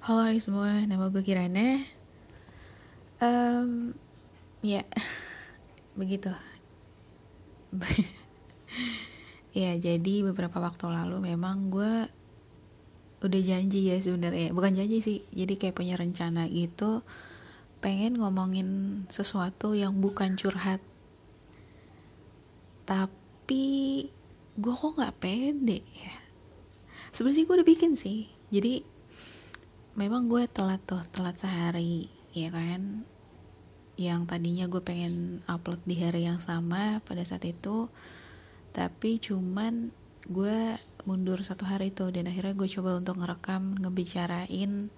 Halo hai semua, nama gue Kirana. Um, ya, begitu. ya, jadi beberapa waktu lalu memang gue udah janji ya sebenarnya, bukan janji sih, jadi kayak punya rencana gitu, pengen ngomongin sesuatu yang bukan curhat. Tapi gue kok nggak pede ya. Sebenarnya gue udah bikin sih, jadi memang gue telat tuh telat sehari ya kan? Yang tadinya gue pengen upload di hari yang sama pada saat itu tapi cuman gue mundur satu hari tuh dan akhirnya gue coba untuk ngerekam ngebicarain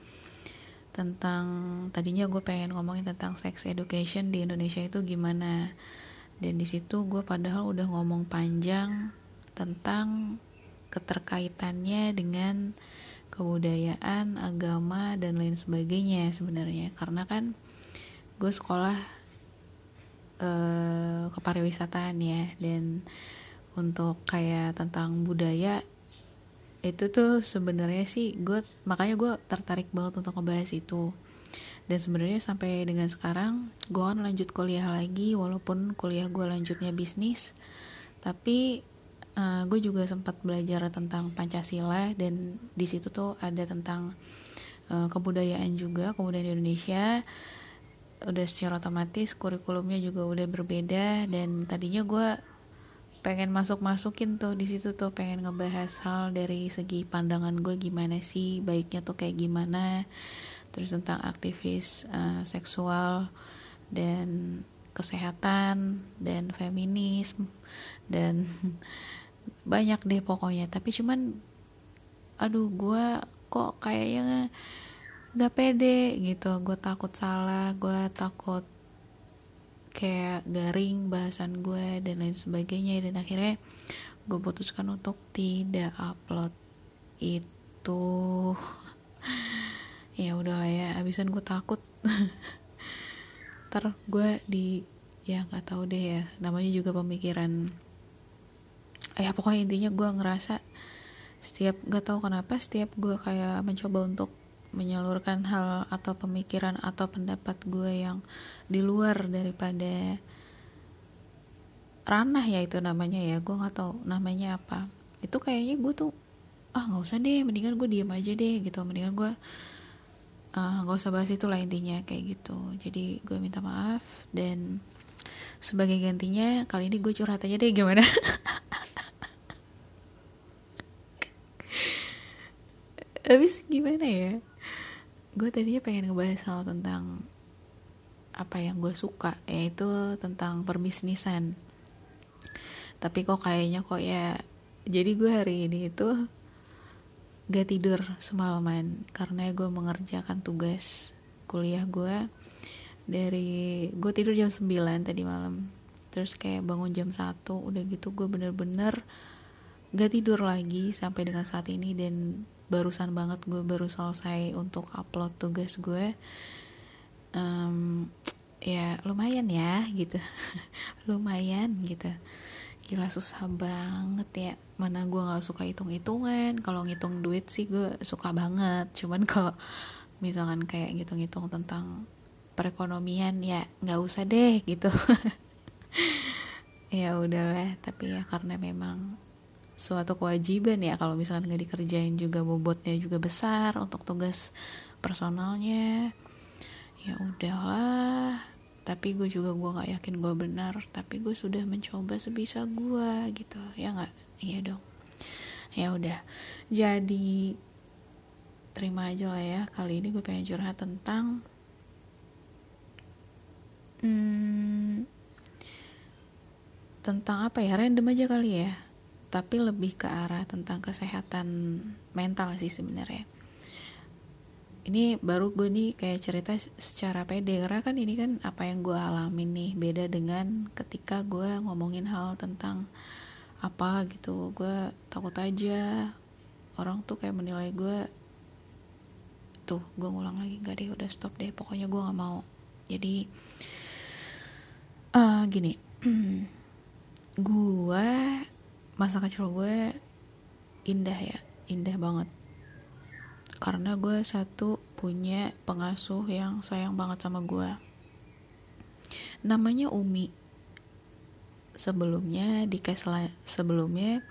tentang tadinya gue pengen ngomongin tentang sex education di Indonesia itu gimana. Dan di situ gue padahal udah ngomong panjang tentang keterkaitannya dengan kebudayaan, agama dan lain sebagainya sebenarnya. Karena kan gue sekolah eh, kepariwisataan ya dan untuk kayak tentang budaya itu tuh sebenarnya sih gue makanya gue tertarik banget untuk ngebahas itu. Dan sebenarnya sampai dengan sekarang gue kan lanjut kuliah lagi walaupun kuliah gue lanjutnya bisnis tapi uh, eh, gue juga sempat belajar tentang Pancasila dan di situ tuh ada tentang uh, kebudayaan juga kebudayaan Indonesia. Udah secara otomatis kurikulumnya juga udah berbeda dan tadinya gue pengen masuk masukin tuh di situ tuh pengen ngebahas hal dari segi pandangan gue gimana sih baiknya tuh kayak gimana terus tentang aktivis uh, seksual dan kesehatan dan feminisme dan banyak deh pokoknya tapi cuman aduh gue kok kayaknya nggak pede gitu. Gue takut salah gue takut kayak garing bahasan gue dan lain sebagainya. Dan akhirnya gue putuskan untuk tidak upload itu. Ya udahlah ya abisan gue takut. Ntar gue di ya nggak tahu deh ya. Namanya juga pemikiran ya pokoknya intinya gue ngerasa setiap gak tahu kenapa setiap gue kayak mencoba untuk menyalurkan hal atau pemikiran atau pendapat gue yang di luar daripada ranah ya itu namanya ya. Gue nggak tahu namanya apa. Itu kayaknya gue tuh ah nggak usah deh mendingan gue diem aja deh gitu. Mendingan gue ah, nggak uh, usah bahas itu lah intinya kayak gitu. Jadi gue minta maaf dan sebagai gantinya kali ini gue curhat aja deh gimana habis gimana ya? Gue tadinya pengen ngebahas hal tentang apa yang gue suka yaitu tentang perbisnisan. Tapi kok kayaknya kok ya jadi gue hari ini itu gak tidur semalaman karena gue mengerjakan tugas kuliah gue dari gue tidur jam 9 tadi malam. Terus kayak bangun jam 1 udah gitu gue bener-bener gak tidur lagi sampai dengan saat ini dan barusan banget gue baru selesai untuk upload tugas gue um, ya lumayan ya gitu. Lumayan gitu. Gila susah banget ya. Mana gue nggak suka hitung hitungan kalau ngitung duit sih gue suka banget. Cuman kalau misalkan kayak ngitung hitung tentang perekonomian ya nggak usah deh gitu. Ya udahlah tapi ya karena memang suatu kewajiban ya kalau misalkan nggak dikerjain juga bobotnya juga besar untuk tugas personalnya. Ya udahlah tapi gue juga gue nggak yakin gue benar tapi gue sudah mencoba sebisa gue gitu. Ya nggak? Iya dong. Ya udah. Jadi terima aja lah ya. Kali ini gue pengen curhat tentang hmm, tentang apa ya? Random aja kali ya tapi lebih ke arah tentang kesehatan mental sih sebenarnya. Ini baru gue nih kayak cerita secara pede. Karena kan ini kan apa yang gue alamin nih beda dengan ketika gue ngomongin hal tentang apa gitu. Gue takut aja orang tuh kayak menilai gue tuh gue ngulang lagi. Nggak deh udah stop deh. Pokoknya gue nggak mau. Jadi uh, gini. Gue masa kecil gue indah ya indah banget. Karena gue satu punya pengasuh yang sayang banget sama gue. Namanya Umi. Sebelumnya di case sebelumnya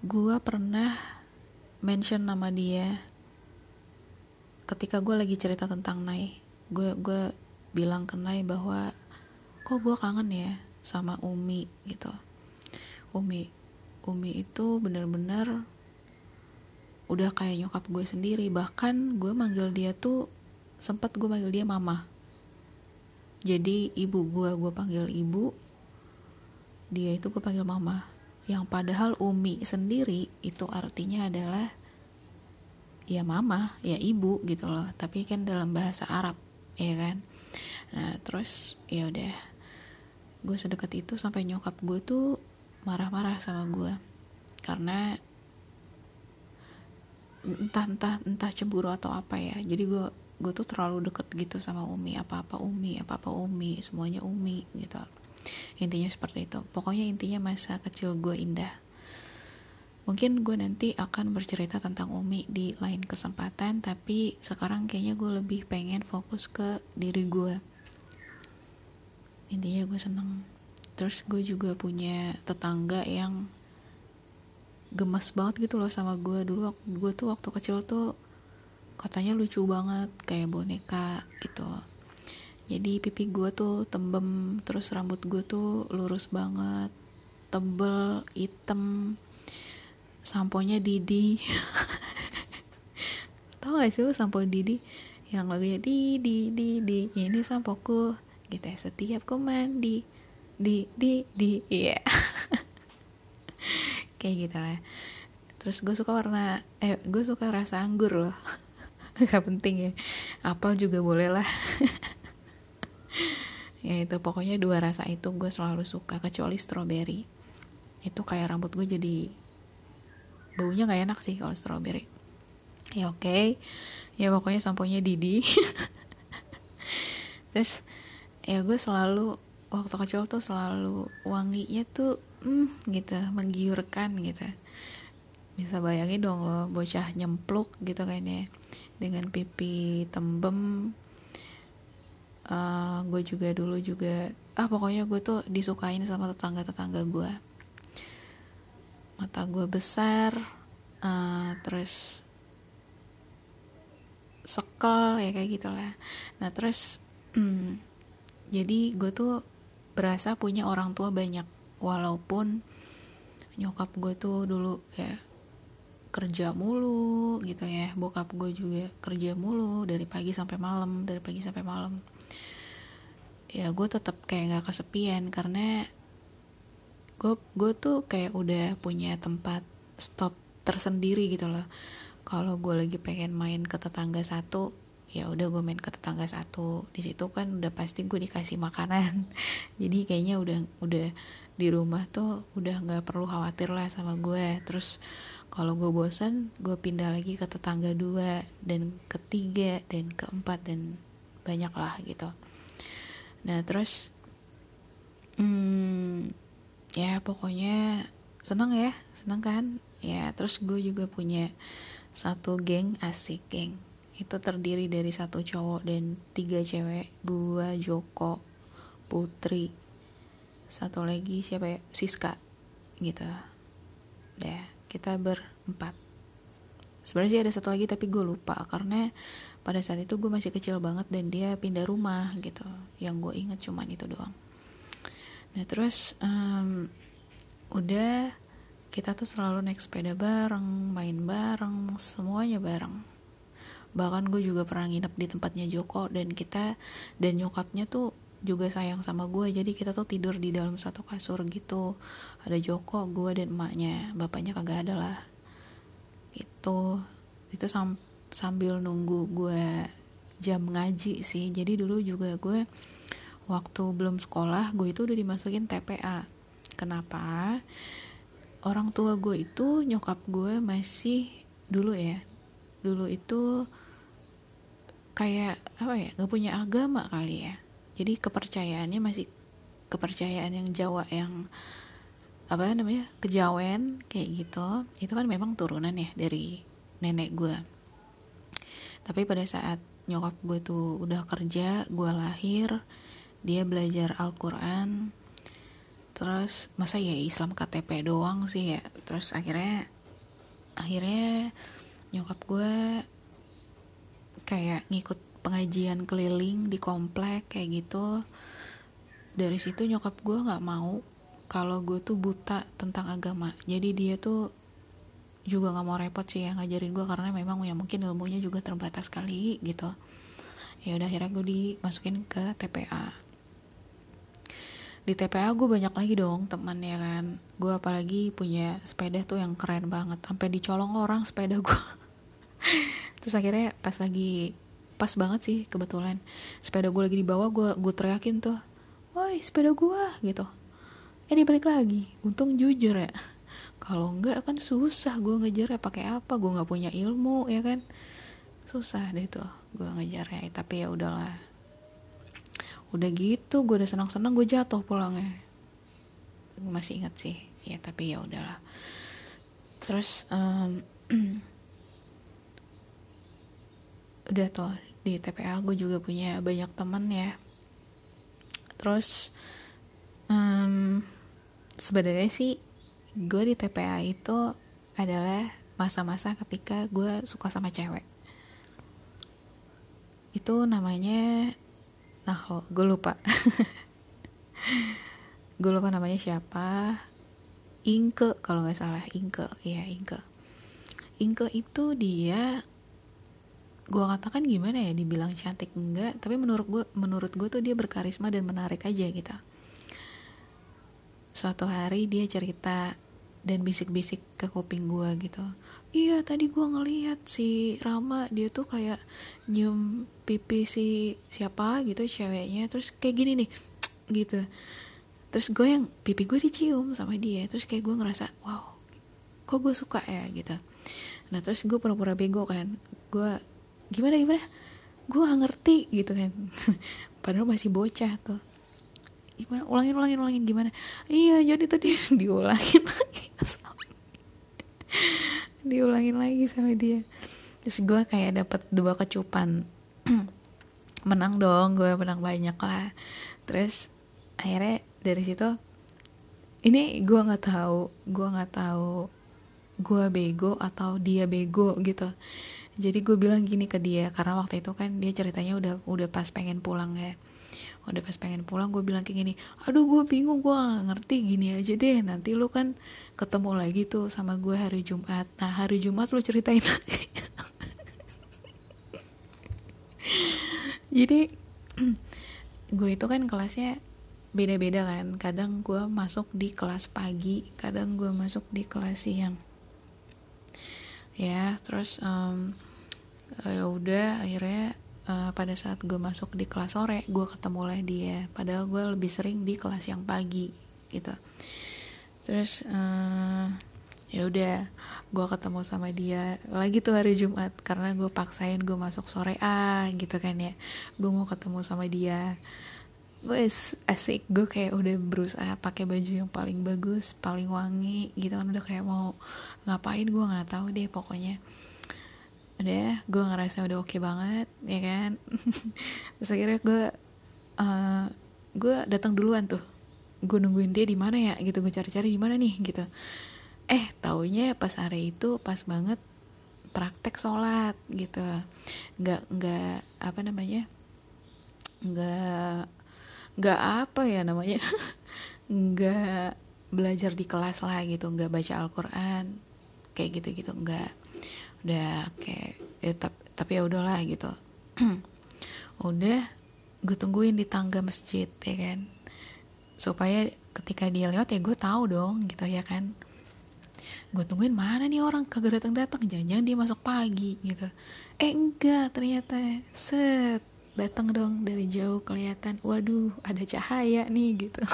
gue pernah mention nama dia ketika gue lagi cerita tentang Nai. Gue gue bilang ke Nai bahwa kok gue kangen ya sama Umi? Gitu Umi Umi itu bener-bener udah kayak nyokap gue sendiri. Bahkan gue manggil dia tuh sempat gue manggil dia mama. Jadi ibu gue gue panggil ibu dia itu gue panggil mama. Yang padahal umi sendiri itu artinya adalah ya mama ya ibu gitu loh. Tapi kan dalam bahasa Arab ya kan? Nah terus ya udah gue sedekat itu sampai nyokap gue tuh marah-marah sama gue karena entah entah entah cemburu atau apa ya. Jadi gue gue tuh terlalu deket gitu sama Umi. Apa apa Umi apa apa Umi semuanya Umi gitu. Intinya seperti itu. Pokoknya intinya masa kecil gue indah. Mungkin gue nanti akan bercerita tentang Umi di lain kesempatan tapi sekarang kayaknya gue lebih pengen fokus ke diri gue intinya gue seneng terus gue juga punya tetangga yang gemes banget gitu loh sama gue. Dulu gue tuh waktu kecil tuh katanya lucu banget kayak boneka gitu. Jadi pipi gue tuh tembem terus rambut gue tuh lurus banget tebel hitam samponya Didi. Tau gak sih lu sampo Didi? Yang lagunya Didi Didi ini sampoku. Gitu ya setiap ku mandi di di di iya. Yeah. kayak gitu lah terus gue suka warna eh gue suka rasa anggur loh. Gak penting ya. Apel juga boleh lah. Ya itu pokoknya dua rasa itu gue selalu suka kecuali strawberry. Itu kayak rambut gue jadi baunya gak enak sih kalau strawberry. Ya oke. Okay. ya pokoknya samponya Didi. Terus ya gue selalu waktu kecil tuh selalu wanginya tuh hmm, gitu menggiurkan gitu. Bisa bayangin dong lo bocah nyempluk gitu kayaknya dengan pipi tembem. Uh, gue juga dulu juga ah pokoknya gue tuh disukain sama tetangga tetangga gue mata gue besar uh, terus sekel ya kayak gitulah. Nah terus hmm, jadi gue tuh berasa punya orang tua banyak. Walaupun nyokap gue tuh dulu ya kerja mulu gitu ya. Bokap gue juga kerja mulu dari pagi sampai malam dari pagi sampai malam. Ya gue tetap kayak gak kesepian karena gue gue tuh kayak udah punya tempat stop tersendiri gitu loh. Kalau gue lagi pengen main ke tetangga satu ya udah gue main ke tetangga satu. Di situ kan udah pasti gue dikasih makanan. Jadi kayaknya udah udah di rumah tuh udah nggak perlu khawatir lah sama gue terus kalau gue bosan gue pindah lagi ke tetangga dua dan ketiga dan keempat dan banyak lah gitu. Nah terus hmm, ya pokoknya seneng ya seneng kan? Ya terus gue juga punya satu geng asik geng itu terdiri dari satu cowok dan tiga cewek. Gue Joko Putri. Satu lagi siapa ya? Siska gitu. Ya kita berempat. Sebenarnya sih ada satu lagi tapi gue lupa. Karena pada saat itu gue masih kecil banget dan dia pindah rumah gitu. Yang gue inget cuman itu doang. Nah terus um, udah kita tuh selalu naik sepeda bareng main bareng semuanya bareng bahkan gue juga pernah nginep di tempatnya Joko dan kita dan nyokapnya tuh juga sayang sama gue. Jadi kita tuh tidur di dalam satu kasur gitu. Ada Joko gue dan emaknya. Bapaknya kagak ada lah. Gitu. Itu sam sambil nunggu gue jam ngaji sih. Jadi dulu juga gue waktu belum sekolah gue itu udah dimasukin TPA kenapa? Orang tua gue itu nyokap gue masih dulu ya. Dulu itu kayak apa ya gak punya agama kali ya. Jadi kepercayaannya masih kepercayaan yang Jawa yang apa namanya kejawen kayak gitu itu kan memang turunan ya dari nenek gue tapi pada saat nyokap gue tuh udah kerja gue lahir dia belajar Al-Quran terus masa ya Islam KTP doang sih ya. Terus akhirnya akhirnya nyokap gue kayak ngikut pengajian keliling di komplek kayak gitu. Dari situ nyokap gue nggak mau kalau gue tuh buta tentang agama. Jadi dia tuh juga nggak mau repot sih ya ngajarin gue karena memang ya mungkin ilmunya juga terbatas kali gitu. Ya udah akhirnya gue dimasukin ke TPA di TPA gue banyak lagi dong teman ya kan. Gue apalagi punya sepeda tuh yang keren banget. Sampai dicolong orang sepeda gue terus akhirnya pas lagi pas banget sih kebetulan. Sepeda gue lagi di bawah gue gue teriakin tuh woi sepeda gue gitu. Eh dia balik lagi. Untung jujur ya. Kalau enggak kan susah gue ngejar ya pakai apa gue nggak punya ilmu ya kan? Susah deh tuh gue ngejar ya. Tapi ya udahlah. Udah gitu gue udah senang senang gue jatuh pulangnya. Masih ingat sih. Ya tapi ya udahlah. Terus um, udah tuh di TPA gue juga punya banyak temen ya. Terus um, sebenarnya sih gue di TPA itu adalah masa-masa ketika gue suka sama cewek. Itu namanya nah lo gue lupa. Gue lupa namanya siapa. Inke kalau nggak salah. Inke ya Inke. Inke itu dia gue katakan gimana ya dibilang cantik enggak tapi menurut gue menurut gue tuh dia berkarisma dan menarik aja gitu. Suatu hari dia cerita dan bisik-bisik ke kuping gue gitu. Iya tadi gue ngeliat si Rama dia tuh kayak nyium pipi si siapa gitu ceweknya. Terus kayak gini nih gitu. Terus gue yang pipi gue dicium sama dia. Terus kayak gue ngerasa wow kok gue suka ya? gitu. Nah terus gue pura-pura bego kan. Gue gimana gimana? Gue gak ngerti gitu kan. Padahal masih bocah tuh. Gimana? Ulangin ulangin ulangin gimana? Iya jadi tadi diulangin lagi. Diulangin lagi sama dia. Terus gue kayak dapet dua kecupan. Menang dong gue menang banyak lah. Terus akhirnya dari situ ini gue nggak tahu gue nggak tahu gue bego atau dia bego gitu jadi gue bilang gini ke dia karena waktu itu kan dia ceritanya udah udah pas pengen pulang ya. Udah pas pengen pulang gue bilang kayak gini aduh gue bingung gue gak ngerti gini aja deh nanti lu kan ketemu lagi tuh sama gue hari Jumat. Nah hari Jumat lu ceritain. Lagi jadi gue itu kan kelasnya beda-beda kan. Kadang gue masuk di kelas pagi kadang gue masuk di kelas siang ya terus um, ya udah akhirnya uh, pada saat gue masuk di kelas sore gue ketemu lah dia. Padahal gue lebih sering di kelas yang pagi gitu. Terus uh, ya udah gue ketemu sama dia lagi tuh hari Jumat karena gue paksain gue masuk sore ah gitu kan ya. Gue mau ketemu sama dia gue asik. Gue kayak udah berusaha pakai baju yang paling bagus paling wangi gitu kan. Udah kayak mau ngapain gue nggak tahu deh. Pokoknya udah gue ngerasa udah oke okay banget ya kan? Terus akhirnya gue uh, gue datang duluan tuh. Gue nungguin dia di mana ya gitu. Gue cari-cari di mana nih gitu. Eh taunya pas hari itu pas banget praktek sholat gitu. Nggak nggak apa namanya? Nggak nggak apa ya namanya. Nggak belajar di kelas lah gitu nggak baca Al-Quran kayak gitu gitu nggak. Udah kayak ya, tapi, tapi ya udahlah gitu. Udah gue tungguin di tangga masjid ya kan. Supaya ketika dia lewat ya gue tahu dong gitu ya kan. Gue tungguin mana nih orang? Kagak datang datang jangan-jangan dia masuk pagi gitu. Eh enggak ternyata. Set datang dong dari jauh kelihatan waduh ada cahaya nih gitu.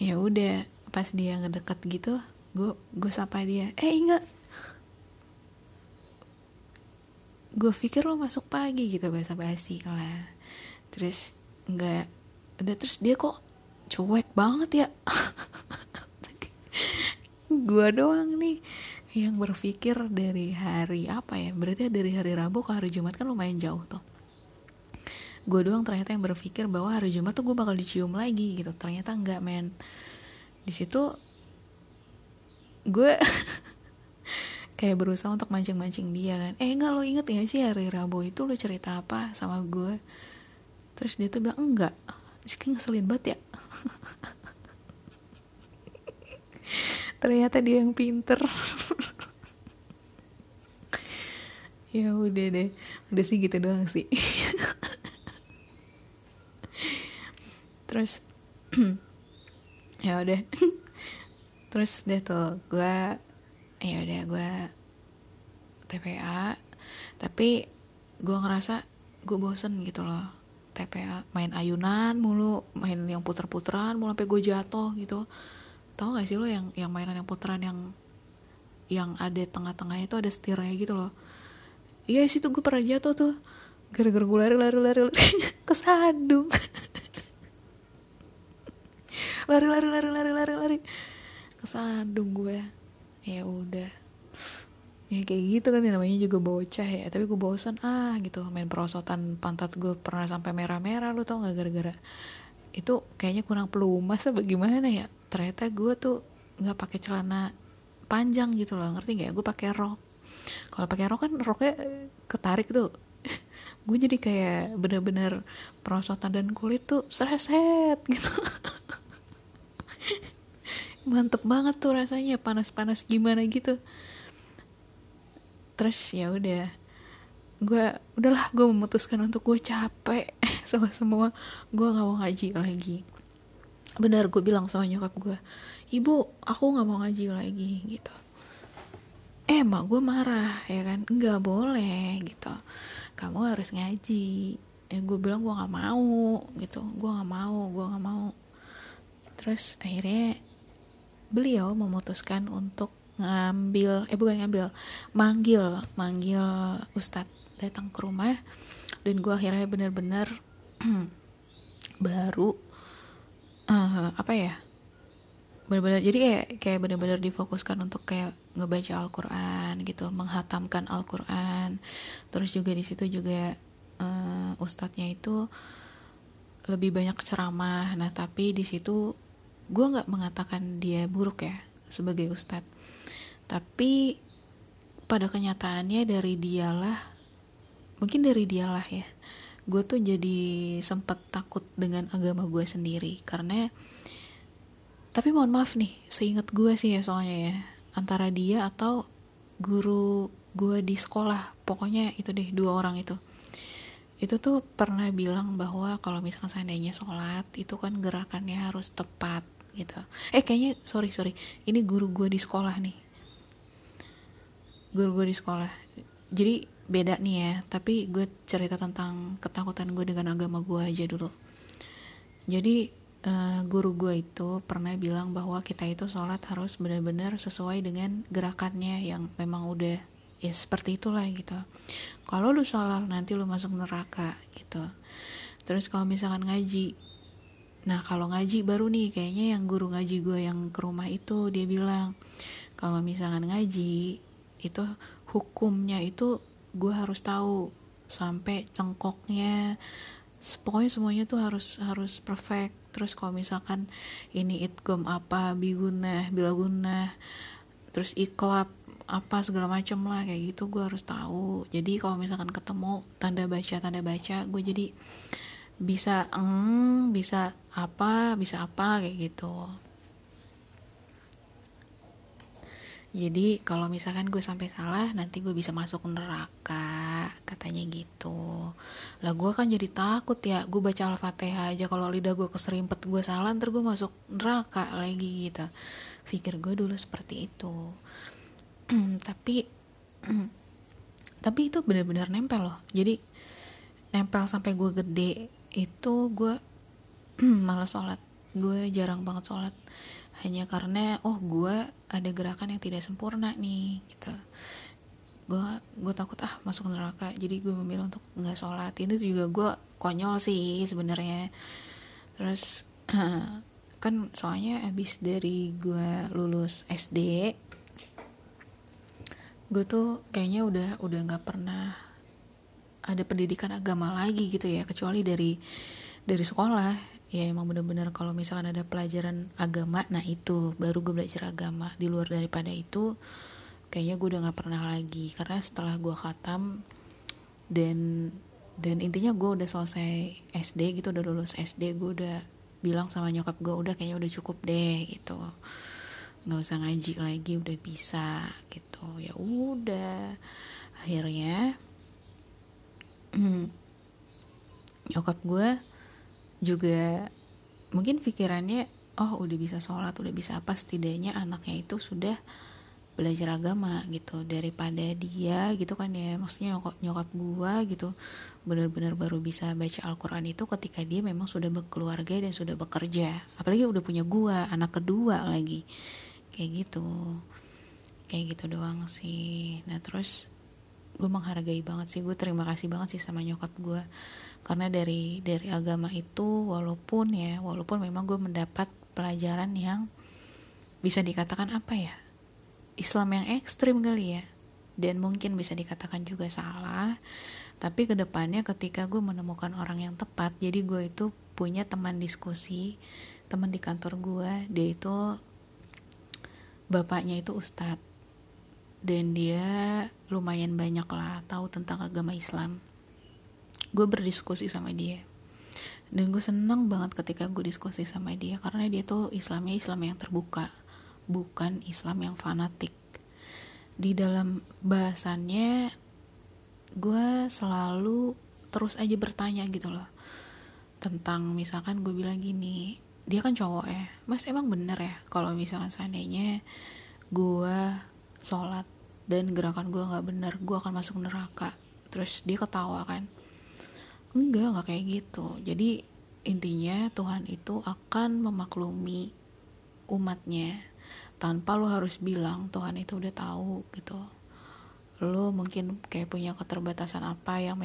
Ya udah pas dia ngedeket gitu gue gue sapa dia eh ingat gue pikir lo masuk pagi gitu bahasa basi lah. Terus nggak udah terus dia kok cuek banget ya. Gue doang nih yang berpikir dari hari apa ya? Berarti dari hari Rabu ke hari Jumat kan lumayan jauh tuh. Gue doang ternyata yang berpikir bahwa hari Jumat tuh gue bakal dicium lagi gitu. Ternyata enggak men. Di situ gue kayak berusaha untuk mancing-mancing dia kan. Eh enggak lo inget gak sih hari Rabu itu lo cerita apa sama gue terus dia tuh bilang enggak. Terus ngeselin banget ya ternyata dia yang pinter. Ya udah deh. Udah sih gitu doang sih. Terus ya udah. Terus deh tuh gue ya udah gue TPA tapi gue ngerasa gue bosen gitu loh. TPA main ayunan mulu main yang puter-puteran mulu sampai gue jatuh gitu tau gak sih lo yang yang mainan yang putaran yang yang ada tengah-tengahnya itu ada setirnya gitu loh. Iya sih tuh gue pernah jatuh tuh. Gara-gara gue lari lari lari, lari kesandung lari lari lari lari lari lari kesandung gue. Ya udah. Ya kayak gitu kan ya namanya juga bocah ya. Tapi gue bosan ah gitu. Main perosotan pantat gue pernah sampai merah-merah lu tau gak gara-gara itu kayaknya kurang pelumas apa gimana ya? Ternyata gue tuh nggak pakai celana panjang gitu loh ngerti gak gue pakai rok. Kalau pakai rok kan roknya ketarik tuh. Gue jadi kayak bener-bener perosotan dan kulit tuh sereset gitu. Mantep banget tuh rasanya panas-panas gimana gitu. Terus ya udah gue udahlah gue memutuskan untuk gue capek sama semua gue nggak mau ngaji lagi. Benar gue bilang sama nyokap gue ibu aku nggak mau ngaji lagi gitu. Eh mak gue marah ya kan. Nggak boleh gitu. Kamu harus ngaji. Eh gue bilang gue nggak mau gitu. Gue nggak mau gue nggak mau. Terus akhirnya beliau memutuskan untuk ngambil eh bukan ngambil manggil manggil ustadz datang ke rumah. Dan gue akhirnya benar-benar baru uh, apa ya benar-benar jadi kayak kayak benar-benar difokuskan untuk kayak ngebaca Al-Qur'an gitu menghatamkan Al-Qur'an. Terus juga di situ juga uh, ustadznya itu lebih banyak ceramah. Nah tapi di situ gue nggak mengatakan dia buruk ya sebagai ustadz. Tapi pada kenyataannya dari dialah mungkin dari dialah ya gue tuh jadi sempet takut dengan agama gue sendiri. Karena tapi mohon maaf nih seingat gue sih ya soalnya ya antara dia atau guru gue di sekolah. Pokoknya itu deh dua orang itu. Itu tuh pernah bilang bahwa kalau misalkan seandainya sholat itu kan gerakannya harus tepat gitu. Eh kayaknya sorry sorry. Ini guru gue di sekolah nih. Guru gue di sekolah. Jadi beda nih ya. Tapi gue cerita tentang ketakutan gue dengan agama gue aja dulu. Jadi uh, guru gue itu pernah bilang bahwa kita itu sholat harus benar-benar sesuai dengan gerakannya yang memang udah ya seperti itulah gitu. Kalau lu sholat nanti lu masuk neraka gitu. Terus kalau misalkan ngaji nah kalau ngaji baru nih kayaknya yang guru ngaji gue yang ke rumah itu dia bilang kalau misalkan ngaji itu hukumnya itu gue harus tahu sampai cengkoknya. Pokoknya semuanya tuh harus harus perfect. Terus kalau misalkan ini itgom apa biguna bilaguna terus iklap apa segala macem lah kayak gitu gue harus tahu. Jadi kalau misalkan ketemu tanda baca tanda baca gue jadi bisa eng bisa apa bisa apa kayak gitu jadi kalau misalkan gue sampai salah nanti gue bisa masuk neraka katanya gitu. Lah gue kan jadi takut ya. Gue baca al-fatihah aja kalau lidah gue keserimpet gue salah ntar gue masuk neraka lagi gitu. Pikir gue dulu seperti itu. Tapi tapi itu benar-benar nempel loh. Jadi nempel sampai gue gede itu gue malah sholat. Gue jarang banget sholat hanya karena oh gue ada gerakan yang tidak sempurna nih gitu. Gue gue takut ah masuk neraka. Jadi gue memilih untuk nggak sholat. Itu juga gue konyol sih sebenarnya. Terus kan soalnya abis dari gue lulus SD gue tuh kayaknya udah udah nggak pernah ada pendidikan agama lagi gitu ya. Kecuali dari dari sekolah ya emang bener-bener kalau misalkan ada pelajaran agama nah itu baru gue belajar agama. Di luar daripada itu kayaknya gue udah nggak pernah lagi. Karena setelah gue khatam dan dan intinya gue udah selesai SD gitu udah lulus SD gue udah bilang sama nyokap gue udah kayaknya udah cukup deh gitu. Nggak usah ngaji lagi udah bisa gitu. Ya udah. Akhirnya nyokap gue juga mungkin pikirannya oh udah bisa sholat udah bisa apa setidaknya anaknya itu sudah belajar agama gitu. Daripada dia gitu kan ya maksudnya nyokap, nyokap gua gitu benar-benar baru bisa baca Al-Quran itu ketika dia memang sudah berkeluarga dan sudah bekerja. Apalagi udah punya gua anak kedua lagi. Kayak gitu. Kayak gitu doang sih. Nah terus gue menghargai banget sih gue terima kasih banget sih sama nyokap gue karena dari dari agama itu walaupun ya walaupun memang gue mendapat pelajaran yang bisa dikatakan apa ya Islam yang ekstrim kali ya. Dan mungkin bisa dikatakan juga salah. Tapi ke depannya ketika gue menemukan orang yang tepat jadi gue itu punya teman diskusi teman di kantor gue dia itu bapaknya itu ustadz. Dan dia lumayan banyak lah tahu tentang agama Islam gue berdiskusi sama dia. Dan gue seneng banget ketika gue diskusi sama dia karena dia tuh Islamnya Islam yang terbuka bukan Islam yang fanatik. Di dalam bahasannya gue selalu terus aja bertanya gitu loh tentang misalkan gue bilang gini dia kan cowok ya? Mas emang bener ya kalau misalkan seandainya gue sholat dan gerakan gue nggak benar gue akan masuk neraka? Terus dia ketawa kan enggak nggak kayak gitu. Jadi intinya Tuhan itu akan memaklumi umatnya. Tanpa lo harus bilang Tuhan itu udah tahu gitu. Lo mungkin kayak punya keterbatasan apa yang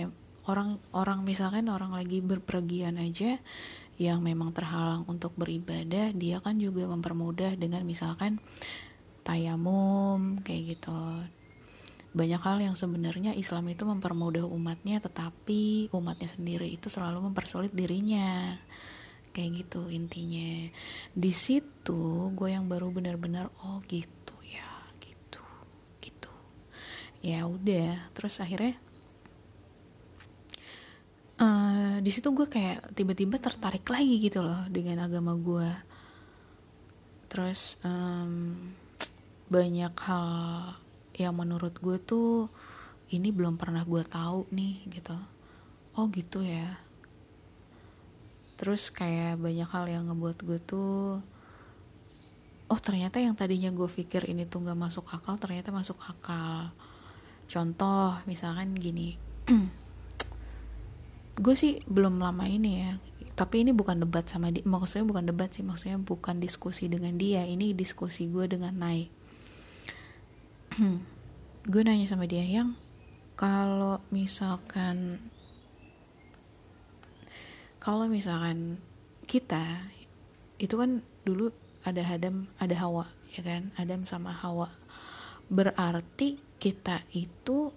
orang orang misalkan orang lagi berpergian aja yang memang terhalang untuk beribadah dia kan juga mempermudah dengan misalkan tayamum kayak gitu banyak hal yang sebenarnya Islam itu mempermudah umatnya tetapi umatnya sendiri itu selalu mempersulit dirinya. Kayak gitu intinya. Di situ gue yang baru benar-benar oh gitu ya gitu gitu. Ya udah terus akhirnya uh, di situ gue kayak tiba-tiba tertarik lagi gitu loh dengan agama gue. Terus um, banyak hal yang menurut gue tuh ini belum pernah gue tahu nih gitu. Oh gitu ya. Terus kayak banyak hal yang ngebuat gue tuh oh ternyata yang tadinya gue pikir ini tuh nggak masuk akal ternyata masuk akal. Contoh misalkan gini gue sih belum lama ini ya tapi ini bukan debat sama dia maksudnya bukan debat sih maksudnya bukan diskusi dengan dia ini diskusi gue dengan Nai gue nanya sama dia yang kalau misalkan kalau misalkan kita itu kan dulu ada Adam ada Hawa ya kan? Adam sama Hawa. Berarti kita itu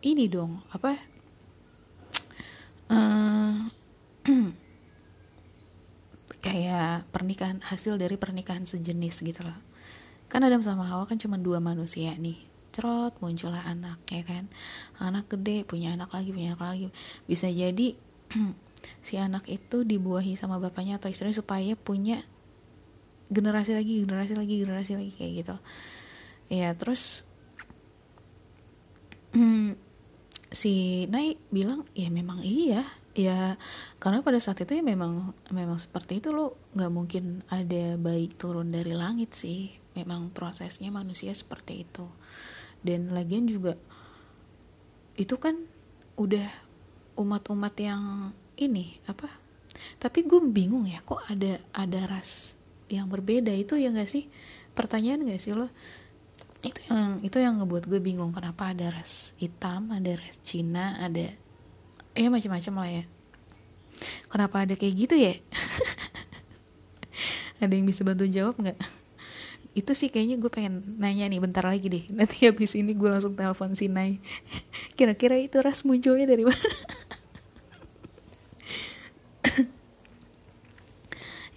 ini dong apa uh, kayak pernikahan hasil dari pernikahan sejenis gitu loh kan Adam sama Hawa kan cuma dua manusia nih. Cerot muncullah anak ya kan? Anak gede punya anak lagi punya anak lagi. Bisa jadi si anak itu dibuahi sama bapaknya atau istrinya supaya punya generasi lagi generasi lagi generasi lagi kayak gitu. Ya terus si Nai bilang ya memang iya ya karena pada saat itu ya memang memang seperti itu lo nggak mungkin ada bayi turun dari langit sih. Memang prosesnya manusia seperti itu. Dan lagian juga itu kan udah umat-umat yang ini apa? Tapi gue bingung ya kok ada ada ras yang berbeda? Itu ya gak sih? Pertanyaan gak sih lo itu yang itu yang ngebuat gue bingung kenapa ada ras hitam ada ras Cina ada ya macam-macam lah ya. Kenapa ada kayak gitu ya? Ada yang bisa bantu jawab nggak? Itu sih kayaknya gue pengen nanya nih bentar lagi deh. Nanti habis ini gue langsung telepon si Nay kira-kira itu ras munculnya dari mana?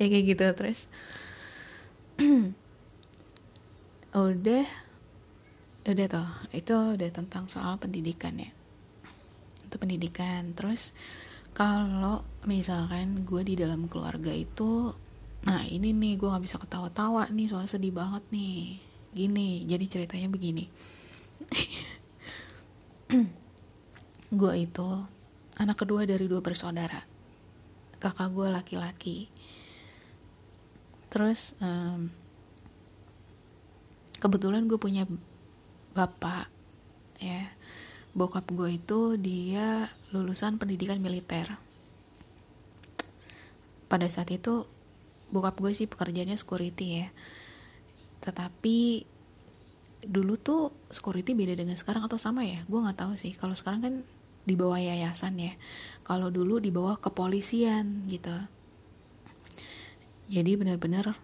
Ya kayak gitu terus. Udah. Udah toh itu udah tentang soal pendidikan ya itu pendidikan. Terus kalau misalkan gue di dalam keluarga itu nah ini nih gue nggak bisa ketawa-tawa nih soalnya sedih banget nih. Gini jadi ceritanya begini. Gue itu anak kedua dari dua bersaudara. Kakak gue laki-laki. Terus um, kebetulan gue punya bapak ya bokap gue itu dia lulusan pendidikan militer. Pada saat itu bokap gue sih pekerjaannya security ya. Tetapi dulu tuh security beda dengan sekarang atau sama ya? Gue nggak tahu sih. Kalau sekarang kan di bawah yayasan ya. Kalau dulu di bawah kepolisian gitu. Jadi benar-benar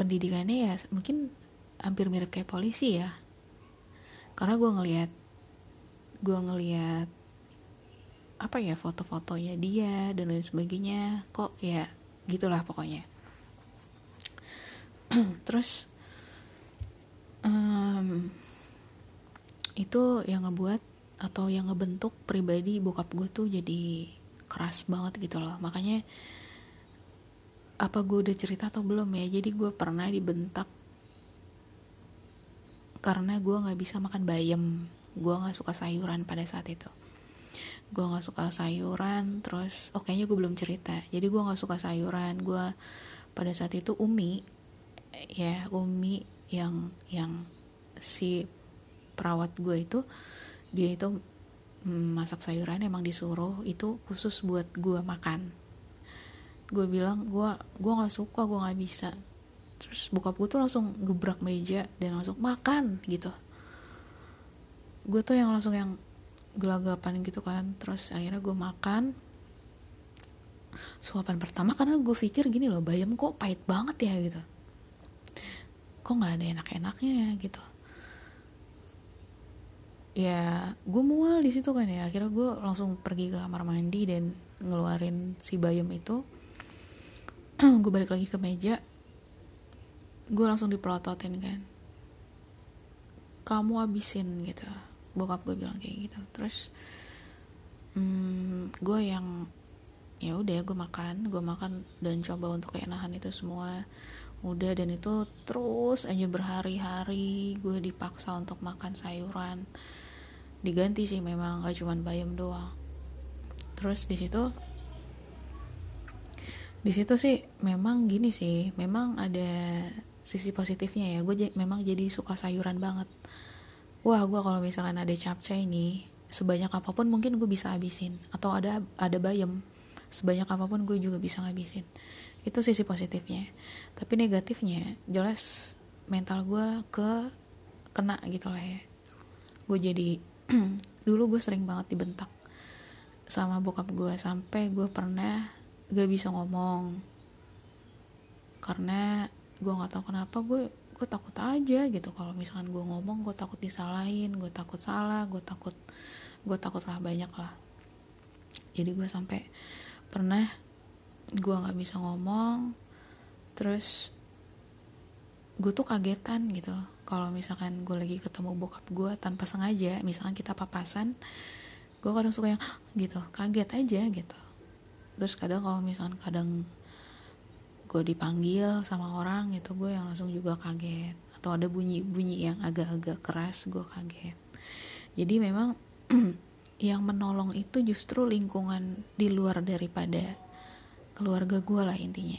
pendidikannya ya mungkin hampir mirip kayak polisi ya karena gue ngelihat gue ngelihat apa ya foto-fotonya dia dan lain sebagainya kok ya gitulah pokoknya. Terus um, itu yang ngebuat atau yang ngebentuk pribadi bokap gue tuh jadi keras banget gitu loh. Makanya apa gue udah cerita atau belum ya? Jadi gue pernah dibentak karena gue nggak bisa makan bayam. Gue nggak suka sayuran pada saat itu. Gue nggak suka sayuran terus oh kayaknya gue belum cerita. Jadi gue nggak suka sayuran. Gue pada saat itu umi ya umi yang yang si perawat gue itu dia itu masak sayuran emang disuruh itu khusus buat gue makan. Gue bilang gue gue nggak suka gue nggak bisa terus bokap gue tuh langsung gebrak meja dan langsung makan gitu. Gue tuh yang langsung yang gelagapan gitu kan. Terus akhirnya gue makan. Suapan pertama karena gue pikir gini loh bayam kok pahit banget ya gitu. Kok nggak ada enak-enaknya ya gitu. Ya gue mual di situ kan ya. Akhirnya gue langsung pergi ke kamar mandi dan ngeluarin si bayam itu. Gue balik lagi ke meja gue langsung dipelototin kan. Kamu abisin gitu. Bokap gue bilang kayak gitu. Terus hmm, gue yang ya udah gue makan. Gue makan dan coba untuk kayak nahan itu semua. Udah dan itu terus aja berhari-hari gue dipaksa untuk makan sayuran. Diganti sih memang gak cuman bayam doang. Terus di situ di situ sih memang gini sih. Memang ada sisi positifnya ya. Gue memang jadi suka sayuran banget. Wah gue kalau misalkan ada capcay nih sebanyak apa pun mungkin gue bisa habisin. Atau ada ada bayam sebanyak apa pun gue juga bisa ngabisin. Itu sisi positifnya. Tapi negatifnya jelas mental gue ke kena gitu lah ya. Gue jadi dulu gue sering banget dibentak sama bokap gue sampai gue pernah gak bisa ngomong. Karena gue nggak tahu kenapa gue gue takut aja gitu. Kalau misalkan gue ngomong gue takut disalahin gue takut salah gue takut gue takut lah banyak lah. Jadi gue sampai pernah gue nggak bisa ngomong terus gue tuh kagetan gitu. Kalau misalkan gue lagi ketemu bokap gue tanpa sengaja misalkan kita papasan gue kadang suka yang gitu. Kaget aja gitu. Terus kadang kalau misalkan kadang gue dipanggil sama orang itu gue yang langsung juga kaget. Atau ada bunyi-bunyi yang agak-agak keras gue kaget. Jadi memang yang menolong itu justru lingkungan di luar daripada keluarga gue lah intinya.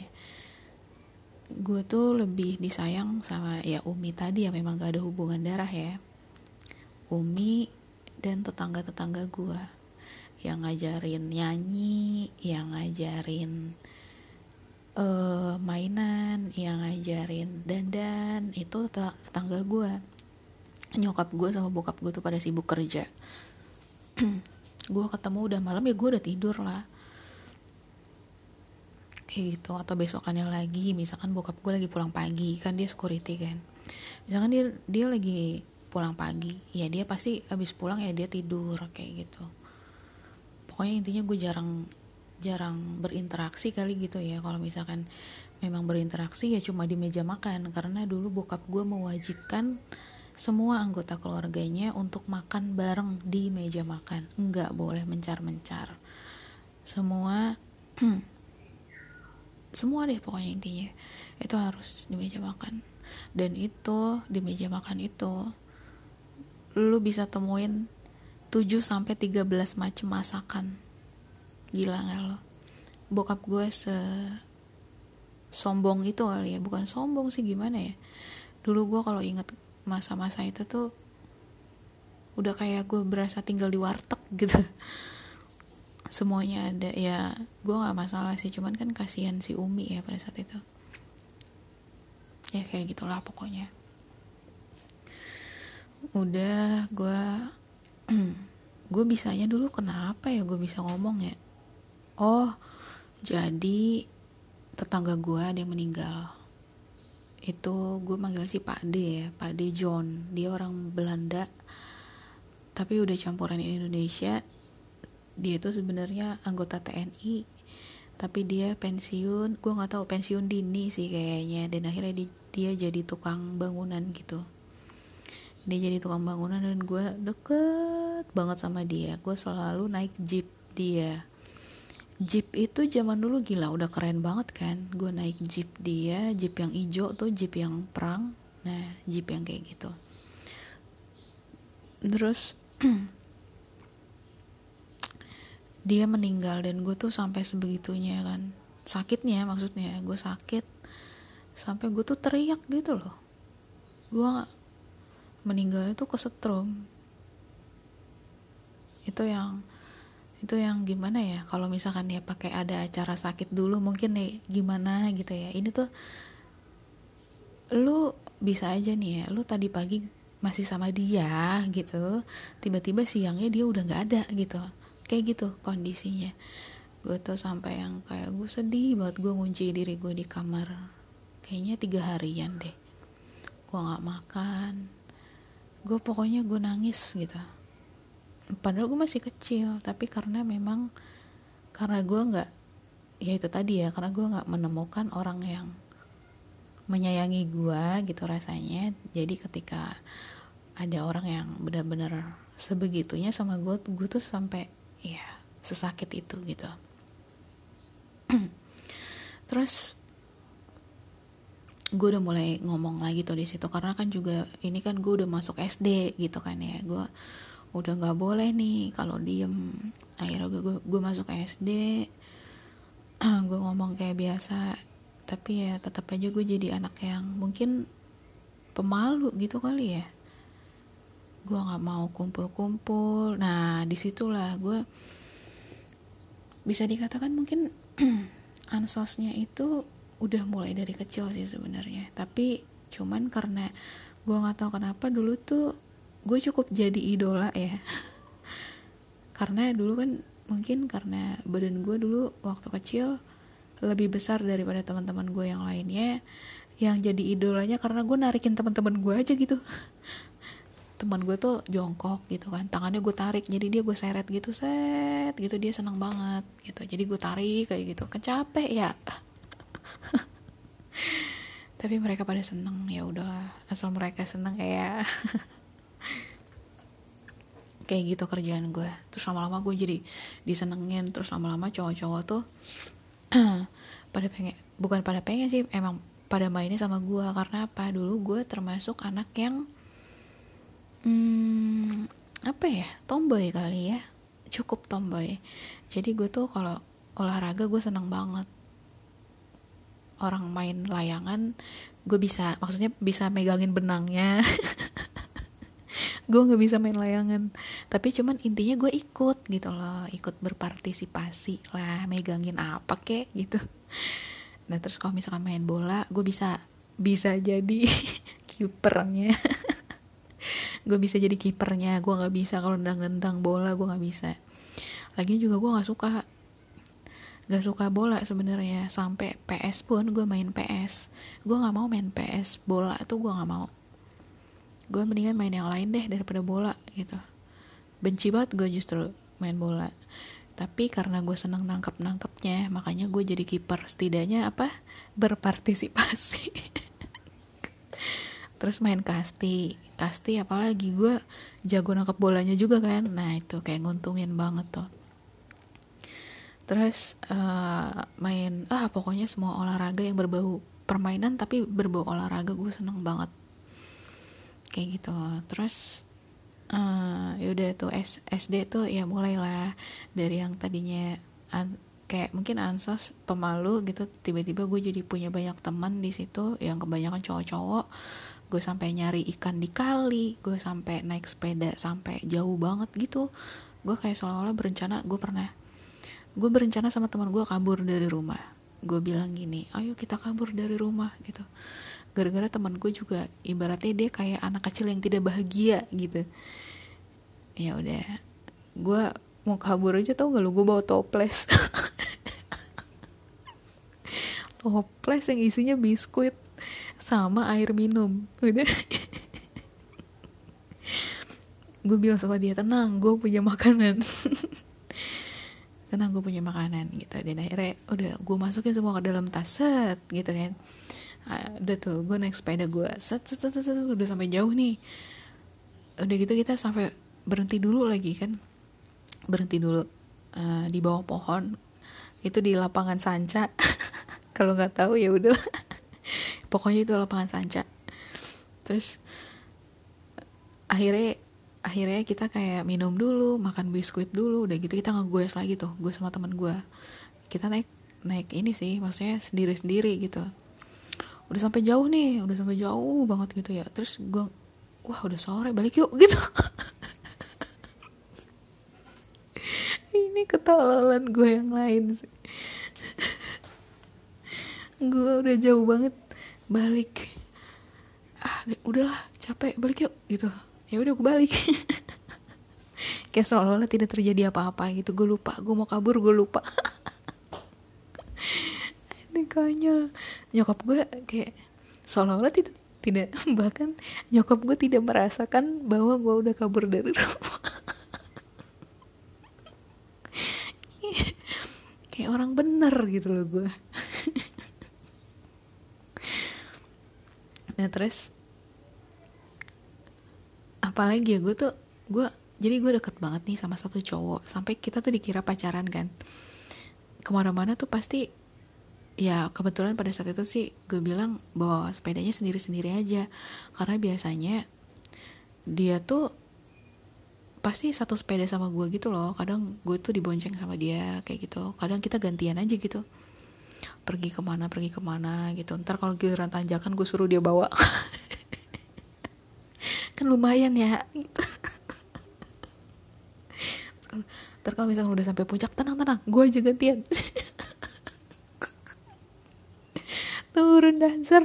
Gue tuh lebih disayang sama ya Umi tadi ya memang gak ada hubungan darah ya. Umi dan tetangga-tetangga gue yang ngajarin nyanyi yang ngajarin uh, mainan yang ngajarin dandan itu tetangga gue nyokap gue sama bokap gue tuh pada sibuk kerja. Gue ketemu udah malam ya gue udah tidur lah. Kayak gitu atau besokannya lagi misalkan bokap gue lagi pulang pagi kan dia security kan. Misalkan dia dia lagi pulang pagi ya dia pasti habis pulang ya dia tidur kayak gitu. Pokoknya intinya gue jarang jarang berinteraksi kali gitu ya. Kalau misalkan memang berinteraksi ya cuma di meja makan. Karena dulu bokap gue mewajibkan semua anggota keluarganya untuk makan bareng di meja makan. Nggak boleh mencar-mencar. Semua semua deh pokoknya intinya. Itu harus di meja makan. Dan itu di meja makan itu lu bisa temuin 7 sampai 13 macam masakan gila gak lo? Bokap gue se sombong itu kali ya. Bukan sombong sih gimana ya? Dulu gue kalau inget masa-masa itu tuh udah kayak gue berasa tinggal di warteg gitu. Semuanya ada. Ya gue nggak masalah sih. Cuman kan kasihan si Umi ya pada saat itu. Ya kayak gitulah pokoknya. Udah gue gue bisanya dulu kenapa ya gue bisa ngomong ya oh jadi tetangga gue ada yang meninggal. Itu gue manggil si Pak D ya Pak D John. Dia orang Belanda. Tapi udah campuran Indonesia dia itu sebenarnya anggota TNI tapi dia pensiun gue nggak tahu pensiun dini sih kayaknya. Dan akhirnya di, dia jadi tukang bangunan gitu. Dia jadi tukang bangunan dan gue deket banget sama dia. Gue selalu naik jeep dia jeep itu zaman dulu gila udah keren banget kan? Gue naik jeep dia jeep yang hijau tuh jeep yang perang. Nah jeep yang kayak gitu. Terus dia meninggal dan gue tuh sampai sebegitunya kan. Sakitnya maksudnya gue sakit. Sampai gue tuh teriak gitu loh. Gue meninggal itu kesetrum. Itu yang itu yang gimana ya kalau misalkan dia pakai ada acara sakit dulu mungkin nih gimana gitu ya. Ini tuh lu bisa aja nih ya lu tadi pagi masih sama dia gitu tiba-tiba siangnya dia udah nggak ada gitu. Kayak gitu kondisinya. Gue tuh sampai yang kayak gue sedih banget gue ngunci diri gue di kamar. Kayaknya tiga harian deh. Gue nggak makan. Gue pokoknya gue nangis gitu padahal gue masih kecil tapi karena memang karena gue nggak ya itu tadi ya karena gue nggak menemukan orang yang menyayangi gue gitu rasanya. Jadi ketika ada orang yang benar-benar sebegitunya sama gue gue tuh sampai ya sesakit itu gitu. Terus gue udah mulai ngomong lagi tuh di situ karena kan juga ini kan gue udah masuk SD gitu kan ya. Gue udah nggak boleh nih kalau diem. Akhirnya gue gue masuk SD gue ngomong kayak biasa. Tapi ya tetap aja gue jadi anak yang mungkin pemalu gitu kali ya. Gue nggak mau kumpul-kumpul. Nah di situlah gue bisa dikatakan mungkin ansosnya itu udah mulai dari kecil sih sebenarnya. Tapi cuman karena gue nggak tahu kenapa dulu tuh gue cukup jadi idola ya. Karena dulu kan mungkin karena badan gue dulu waktu kecil lebih besar daripada teman-teman gue yang lainnya. Yang jadi idolanya karena gue narikin teman-teman gue aja gitu. Teman gue tuh jongkok gitu kan. Tangannya gue tarik jadi dia gue seret gitu set gitu dia senang banget gitu. Jadi gue tarik kayak gitu. Kan capek ya. Tapi mereka pada seneng ya udahlah. Asal mereka seneng kayak kayak gitu kerjaan gue. Terus lama-lama gue jadi disenengin. Terus lama-lama cowok-cowok tuh pada pengen bukan pada pengen sih emang pada mainnya sama gue. Karena apa? Dulu gue termasuk anak yang hmm, apa ya? Tomboy kali ya. Cukup tomboy. Jadi gue tuh kalau olahraga gue seneng banget. Orang main layangan gue bisa maksudnya bisa megangin benangnya gue nggak bisa main layangan. Tapi cuman intinya gue ikut gitu loh ikut berpartisipasi lah megangin apa kek gitu. Nah terus kalau misalkan main bola gue bisa bisa jadi kipernya. Gue bisa jadi kipernya gue nggak bisa kalau nendang-nendang bola gue nggak bisa. Lagi juga gue nggak suka gak suka bola sebenarnya. Sampai PS pun gue main PS gue nggak mau main PS bola itu gue nggak mau gue mendingan main yang lain deh daripada bola gitu. Benci banget gue justru main bola. Tapi karena gue seneng nangkep nangkepnya makanya gue jadi kiper. Setidaknya apa? Berpartisipasi. Terus main kasti. Kasti apalagi gue jago nangkep bolanya juga kan? Nah itu kayak nguntungin banget tuh. Terus uh, main ah pokoknya semua olahraga yang berbau permainan tapi berbau olahraga gue seneng banget kayak gitu. Terus uh, yaudah tuh S, SD tuh ya mulailah dari yang tadinya kayak mungkin ansos pemalu gitu tiba-tiba gue jadi punya banyak teman di situ yang kebanyakan cowok-cowok. Gue sampai nyari ikan di kali gue sampai naik sepeda sampai jauh banget gitu. Gue kayak seolah-olah berencana gue pernah gue berencana sama teman gue kabur dari rumah. Gue bilang gini ayo kita kabur dari rumah gitu gara-gara teman gue juga ibaratnya dia kayak anak kecil yang tidak bahagia gitu. Ya udah gue mau kabur aja tau gak lu? Gue bawa toples. Toples yang isinya biskuit sama air minum. Udah. Gue bilang sama dia tenang gue punya makanan. Tenang gue punya makanan gitu. Dan akhirnya udah gue masukin semua ke dalam tas. Set gitu kan udah tuh gue naik sepeda gue set, set, set, set, udah sampai jauh nih. Udah gitu kita sampai berhenti dulu lagi kan. Berhenti dulu uh, di bawah pohon. Itu di lapangan sanca. Kalau nggak tahu ya udah. Pokoknya itu lapangan sanca. Terus akhirnya akhirnya kita kayak minum dulu makan biskuit dulu udah gitu kita ngegoes lagi tuh gue sama teman gue kita naik naik ini sih maksudnya sendiri sendiri gitu udah sampai jauh nih udah sampai jauh banget gitu ya. Terus gue wah udah sore balik yuk gitu. Ini ketololan gue yang lain sih. Gue udah jauh banget balik. Ah udahlah capek balik yuk gitu. Ya udah gue balik. Kayak seolah-olah tidak terjadi apa-apa gitu. Gue lupa gue mau kabur gue lupa ini konyol nyokap gue kayak seolah-olah tidak tidak bahkan nyokap gue tidak merasakan bahwa gue udah kabur dari rumah. Kayak orang bener gitu loh gue. Nah terus apalagi ya gue tuh gue jadi gue deket banget nih sama satu cowok. Sampai kita tuh dikira pacaran kan. Ke mana-mana tuh pasti ya kebetulan pada saat itu sih gue bilang bawa sepedanya sendiri-sendiri aja. Karena biasanya dia tuh pasti satu sepeda sama gue gitu loh. Kadang gue tuh dibonceng sama dia kayak gitu. Kadang kita gantian aja gitu. Pergi ke mana pergi ke mana gitu. Ntar kalau giliran tanjakan gue suruh dia bawa. Kan lumayan ya. Gitu ntar kalau misalnya udah sampai puncak tenang tenang. Gue aja gantian turun dancer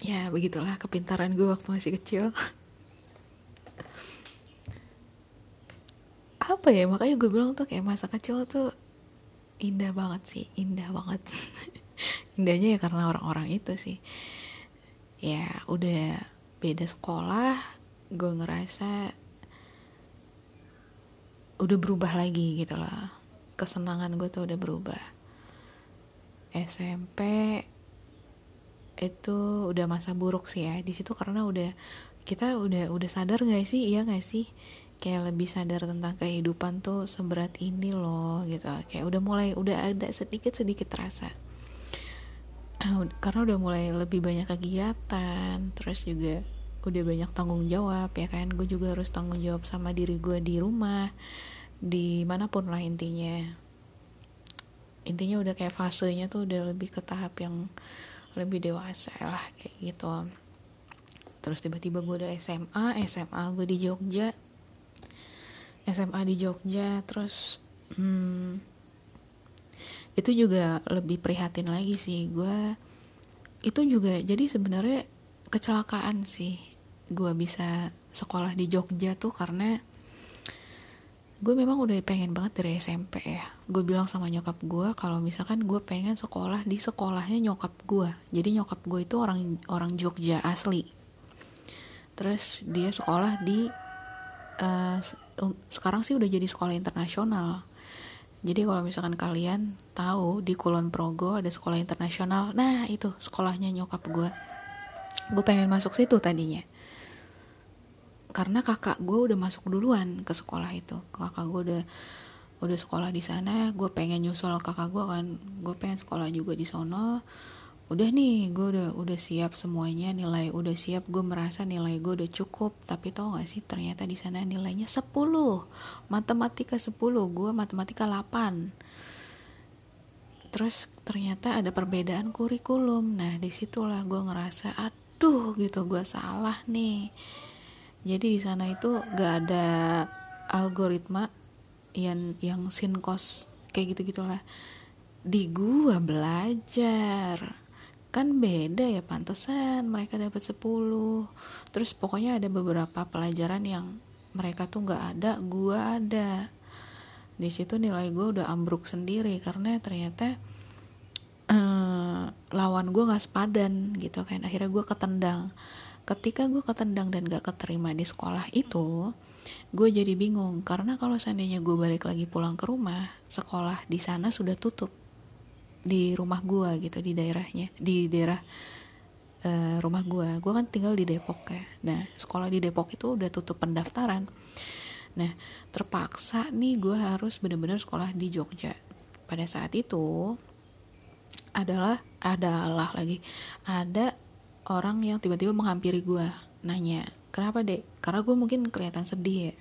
ya begitulah kepintaran gue waktu masih kecil. Apa ya makanya gue bilang tuh kayak masa kecil tuh indah banget sih indah banget. Indahnya ya karena orang-orang itu sih. Ya udah beda sekolah gue ngerasa udah berubah lagi gitu lah. Kesenangan gue tuh udah berubah SMP itu udah masa buruk sih ya. Di situ karena udah kita udah udah sadar gak sih? Iya gak sih? Kayak lebih sadar tentang kehidupan tuh seberat ini loh gitu. Kayak udah mulai udah ada sedikit sedikit rasa karena udah mulai lebih banyak kegiatan terus juga udah banyak tanggung jawab ya kan? Gue juga harus tanggung jawab sama diri gue di rumah di mana pun lah intinya intinya udah kayak fasenya tuh udah lebih ke tahap yang lebih dewasa lah kayak gitu. Terus tiba-tiba gue udah SMA SMA gue di Jogja. SMA di Jogja terus hmm, itu juga lebih prihatin lagi sih. Gue itu juga jadi sebenarnya kecelakaan sih gue bisa sekolah di Jogja tuh karena gue memang udah pengen banget dari SMP ya. Gue bilang sama nyokap gue kalau misalkan gue pengen sekolah di sekolahnya nyokap gue. Jadi nyokap gue itu orang orang Jogja asli. Terus dia sekolah di uh, sekarang sih udah jadi sekolah internasional. Jadi kalau misalkan kalian tahu di Kulon Progo ada sekolah internasional. Nah itu sekolahnya nyokap gue. Gue pengen masuk situ tadinya karena kakak gue udah masuk duluan ke sekolah itu. Kakak gue udah udah sekolah di sana gue pengen nyusul kakak gue kan. Gue pengen sekolah juga di sono. Udah nih gue udah udah siap semuanya nilai udah siap. Gue merasa nilai gue udah cukup. Tapi tau gak sih ternyata di sana nilainya 10 matematika 10 gue matematika 8 terus ternyata ada perbedaan kurikulum. Nah di situlah gue ngerasa aduh gitu gue salah nih jadi di sana itu gak ada algoritma yang yang sinkos kayak gitu gitulah di gua belajar. Kan beda ya pantesan mereka dapat 10 terus pokoknya ada beberapa pelajaran yang mereka tuh nggak ada gua ada. Di situ nilai gue udah ambruk sendiri karena ternyata uh, lawan gue nggak sepadan gitu kan. Akhirnya gue ketendang ketika gue ketendang dan gak keterima di sekolah itu gue jadi bingung. Karena kalau seandainya gue balik lagi pulang ke rumah sekolah di sana sudah tutup di rumah gue gitu di daerahnya di daerah uh, rumah gue gue kan tinggal di Depok ya. Nah sekolah di Depok itu udah tutup pendaftaran. Nah terpaksa nih gue harus bener-bener sekolah di Jogja. Pada saat itu adalah adalah lagi ada orang yang tiba-tiba menghampiri gue nanya kenapa dek? Karena gue mungkin kelihatan sedih ya.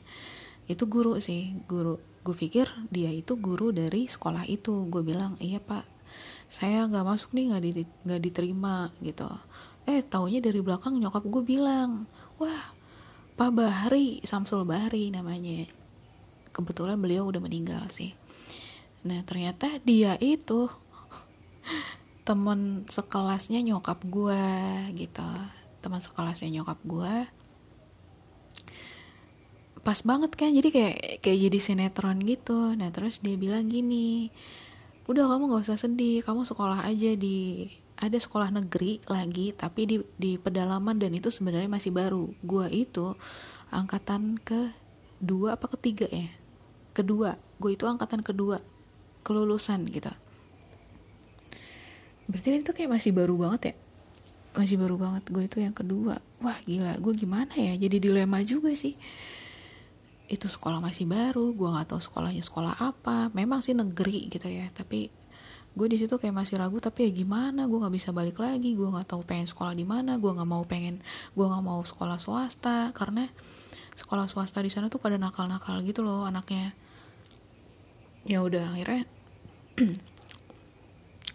Itu guru sih guru. Gue pikir dia itu guru dari sekolah itu. Gue bilang iya pak. Saya nggak masuk nih nggak di, nggak diterima gitu. Eh taunya dari belakang nyokap gue bilang. Wah Pak Bahri Samsul Bahri namanya. Kebetulan beliau udah meninggal sih. Nah ternyata dia itu temen sekelasnya nyokap gue gitu. Teman sekelasnya nyokap gue pas banget kan jadi kayak kayak jadi sinetron gitu. Nah terus dia bilang gini udah kamu gak usah sedih kamu sekolah aja di ada sekolah negeri lagi tapi di di pedalaman dan itu sebenarnya masih baru. Gua itu angkatan ke dua apa ketiga ya? Kedua. Gue itu angkatan kedua kelulusan gitu berarti kan itu kayak masih baru banget ya? Masih baru banget gue itu yang kedua. Wah gila gue gimana ya? Jadi dilema juga sih. Itu sekolah masih baru gue nggak tahu sekolahnya sekolah apa. Memang sih negeri gitu ya tapi gue di situ kayak masih ragu tapi ya gimana? Gue nggak bisa balik lagi gue nggak tahu pengen sekolah di mana gue nggak mau pengen gue nggak mau sekolah swasta. Karena sekolah swasta di sana tuh pada nakal-nakal gitu loh anaknya. Ya udah akhirnya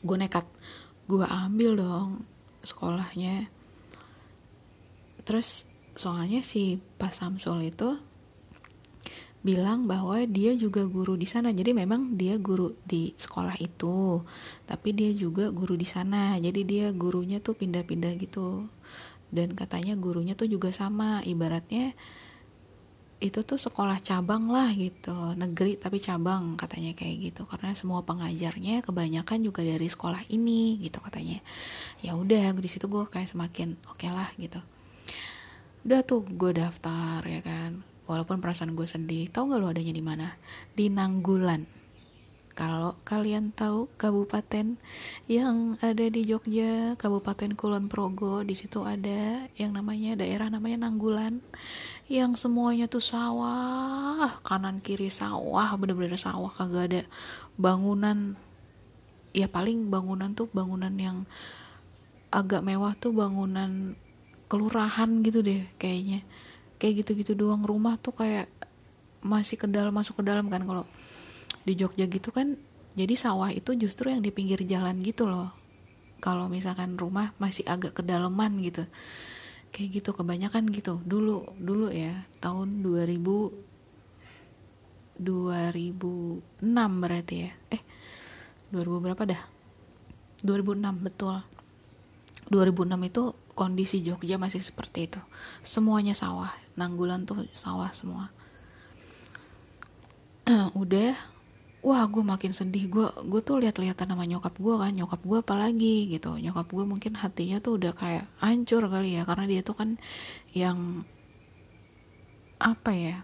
gue nekat gue ambil dong sekolahnya. Terus soalnya si Pak Samsul itu bilang bahwa dia juga guru di sana. Jadi memang dia guru di sekolah itu tapi dia juga guru di sana. Jadi dia gurunya tuh pindah-pindah gitu. Dan katanya gurunya tuh juga sama ibaratnya itu tuh sekolah cabang lah gitu. Negeri tapi cabang katanya kayak gitu. Karena semua pengajarnya kebanyakan juga dari sekolah ini gitu katanya. Ya udah di situ gue kayak semakin oke okay lah gitu. Udah tuh gue daftar ya kan. Walaupun perasaan gue sedih tahu nggak lo adanya di mana? Di Nanggulan. Kalau kalian tahu kabupaten yang ada di Jogja Kabupaten Kulon Progo di situ ada yang namanya daerah namanya Nanggulan yang semuanya tuh sawah. Kanan kiri sawah. Bener-bener sawah kagak ada bangunan. Ya paling bangunan tuh bangunan yang agak mewah tuh bangunan kelurahan gitu deh kayaknya. Kayak gitu-gitu doang. Rumah tuh kayak masih ke dalam masuk ke dalam kan kalau di Jogja gitu kan. Jadi sawah itu justru yang di pinggir jalan gitu loh. Kalau misalkan rumah masih agak kedalaman gitu kayak gitu kebanyakan gitu. Dulu dulu ya tahun 2000 2006 berarti ya. Eh 2000 berapa dah? 2006 betul. 2006 itu kondisi Jogja masih seperti itu. Semuanya sawah Nanggulan tuh sawah semua. Udah wah gue makin sedih. Gue gue tuh lihat-lihatan sama nyokap gue kan. Nyokap gue apalagi gitu. Nyokap gue mungkin hatinya tuh udah kayak hancur kali ya karena dia tuh kan yang apa ya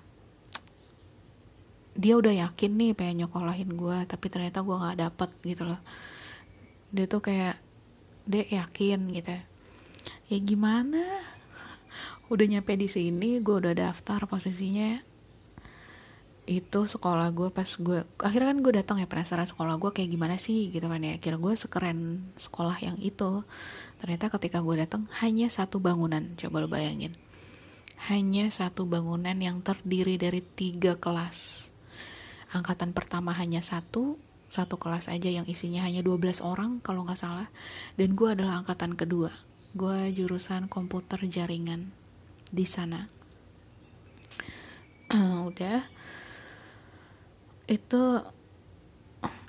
dia udah yakin nih pengen nyokolahin gue tapi ternyata gue nggak dapet gitu loh. Dia tuh kayak dia yakin gitu. Ya gimana? Udah nyampe di sini gue udah daftar posisinya itu sekolah gue pas gue akhirnya kan gue datang ya penasaran sekolah gue kayak gimana sih gitu kan ya. Kira gue sekeren sekolah yang itu. Ternyata ketika gue datang hanya satu bangunan coba lo bayangin. Hanya satu bangunan yang terdiri dari tiga kelas. Angkatan pertama hanya satu satu kelas aja yang isinya hanya 12 orang kalau nggak salah. Dan gue adalah angkatan kedua. Gue jurusan komputer jaringan di sana. Udah itu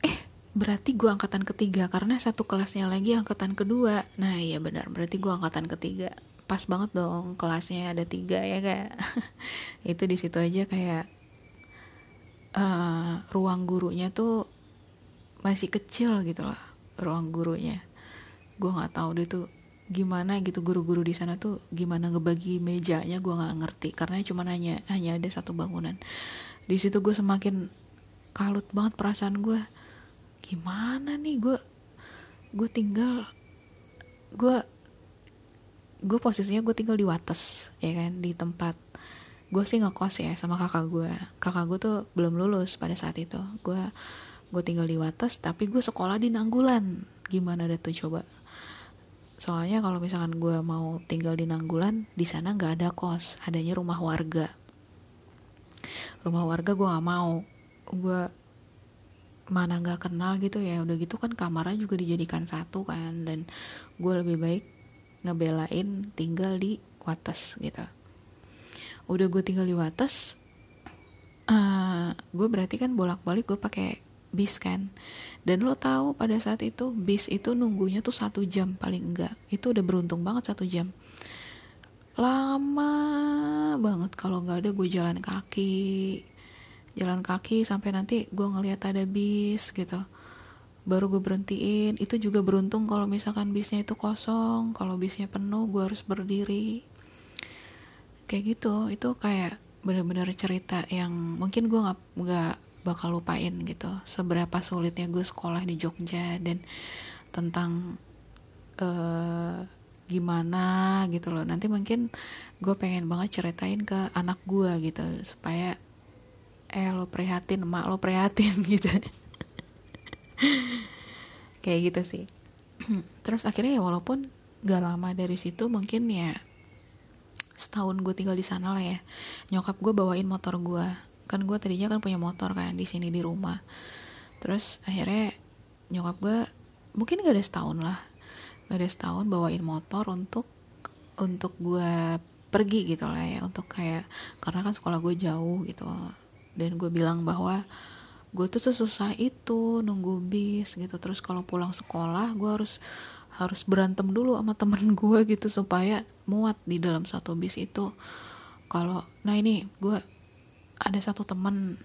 eh berarti gue angkatan ketiga karena satu kelasnya lagi angkatan kedua. Nah iya benar berarti gue angkatan ketiga. Pas banget dong kelasnya ada tiga ya kayak itu di situ aja kayak uh, ruang gurunya tuh masih kecil gitu lah ruang gurunya. Gue nggak tahu deh tuh gimana gitu guru-guru di sana tuh gimana ngebagi mejanya gue nggak ngerti. Karena cuma hanya hanya ada satu bangunan. Di situ gue semakin kalut banget perasaan gue gimana nih? Gue gue tinggal gue gue posisinya gue tinggal di Wates ya kan? Di tempat gue sih ngekos ya sama kakak gue kakak gue tuh belum lulus pada saat itu. Gue gue tinggal di Wates tapi gue sekolah di Nanggulan. Gimana deh tuh coba? Soalnya kalau misalkan gue mau tinggal di Nanggulan di sana nggak ada kos. Adanya rumah warga. Rumah warga gue nggak mau gue mana nggak kenal gitu ya udah gitu kan kamarnya juga dijadikan satu kan dan gue lebih baik ngebelain tinggal di Wates gitu. Udah gue tinggal di Wates uh, eh, gue berarti kan bolak-balik gue pakai bis kan. Dan lo tahu pada saat itu bis itu nunggunya tuh satu jam paling enggak itu udah beruntung banget satu jam. Lama banget kalau nggak ada gue jalan kaki jalan kaki sampai nanti gue ngeliat ada bis gitu. Baru gue berhentiin. Itu juga beruntung kalau misalkan bisnya itu kosong. Kalau bisnya penuh gue harus berdiri. Kayak gitu. Itu kayak bener-bener cerita yang mungkin gue nggak nggak bakal lupain gitu. Seberapa sulitnya gue sekolah di Jogja dan tentang uh, gimana gitu loh. Nanti mungkin gue pengen banget ceritain ke anak gue gitu supaya eh lo prihatin emak lo prihatin gitu. Kayak gitu sih. Terus akhirnya ya walaupun gak lama dari situ mungkin ya setahun gue tinggal di sana lah ya nyokap gue bawain motor gue. Kan gue tadinya kan punya motor kan di sini di rumah. Terus akhirnya nyokap gue mungkin gak ada setahun lah gak ada setahun bawain motor untuk untuk gue pergi gitu lah ya. Untuk kayak karena kan sekolah gue jauh gitu dan gue bilang bahwa gue tuh sesusah itu nunggu bis gitu. Terus kalau pulang sekolah gue harus harus berantem dulu sama temen gue gitu supaya muat di dalam satu bis itu. Kalau nah ini gue ada satu temen.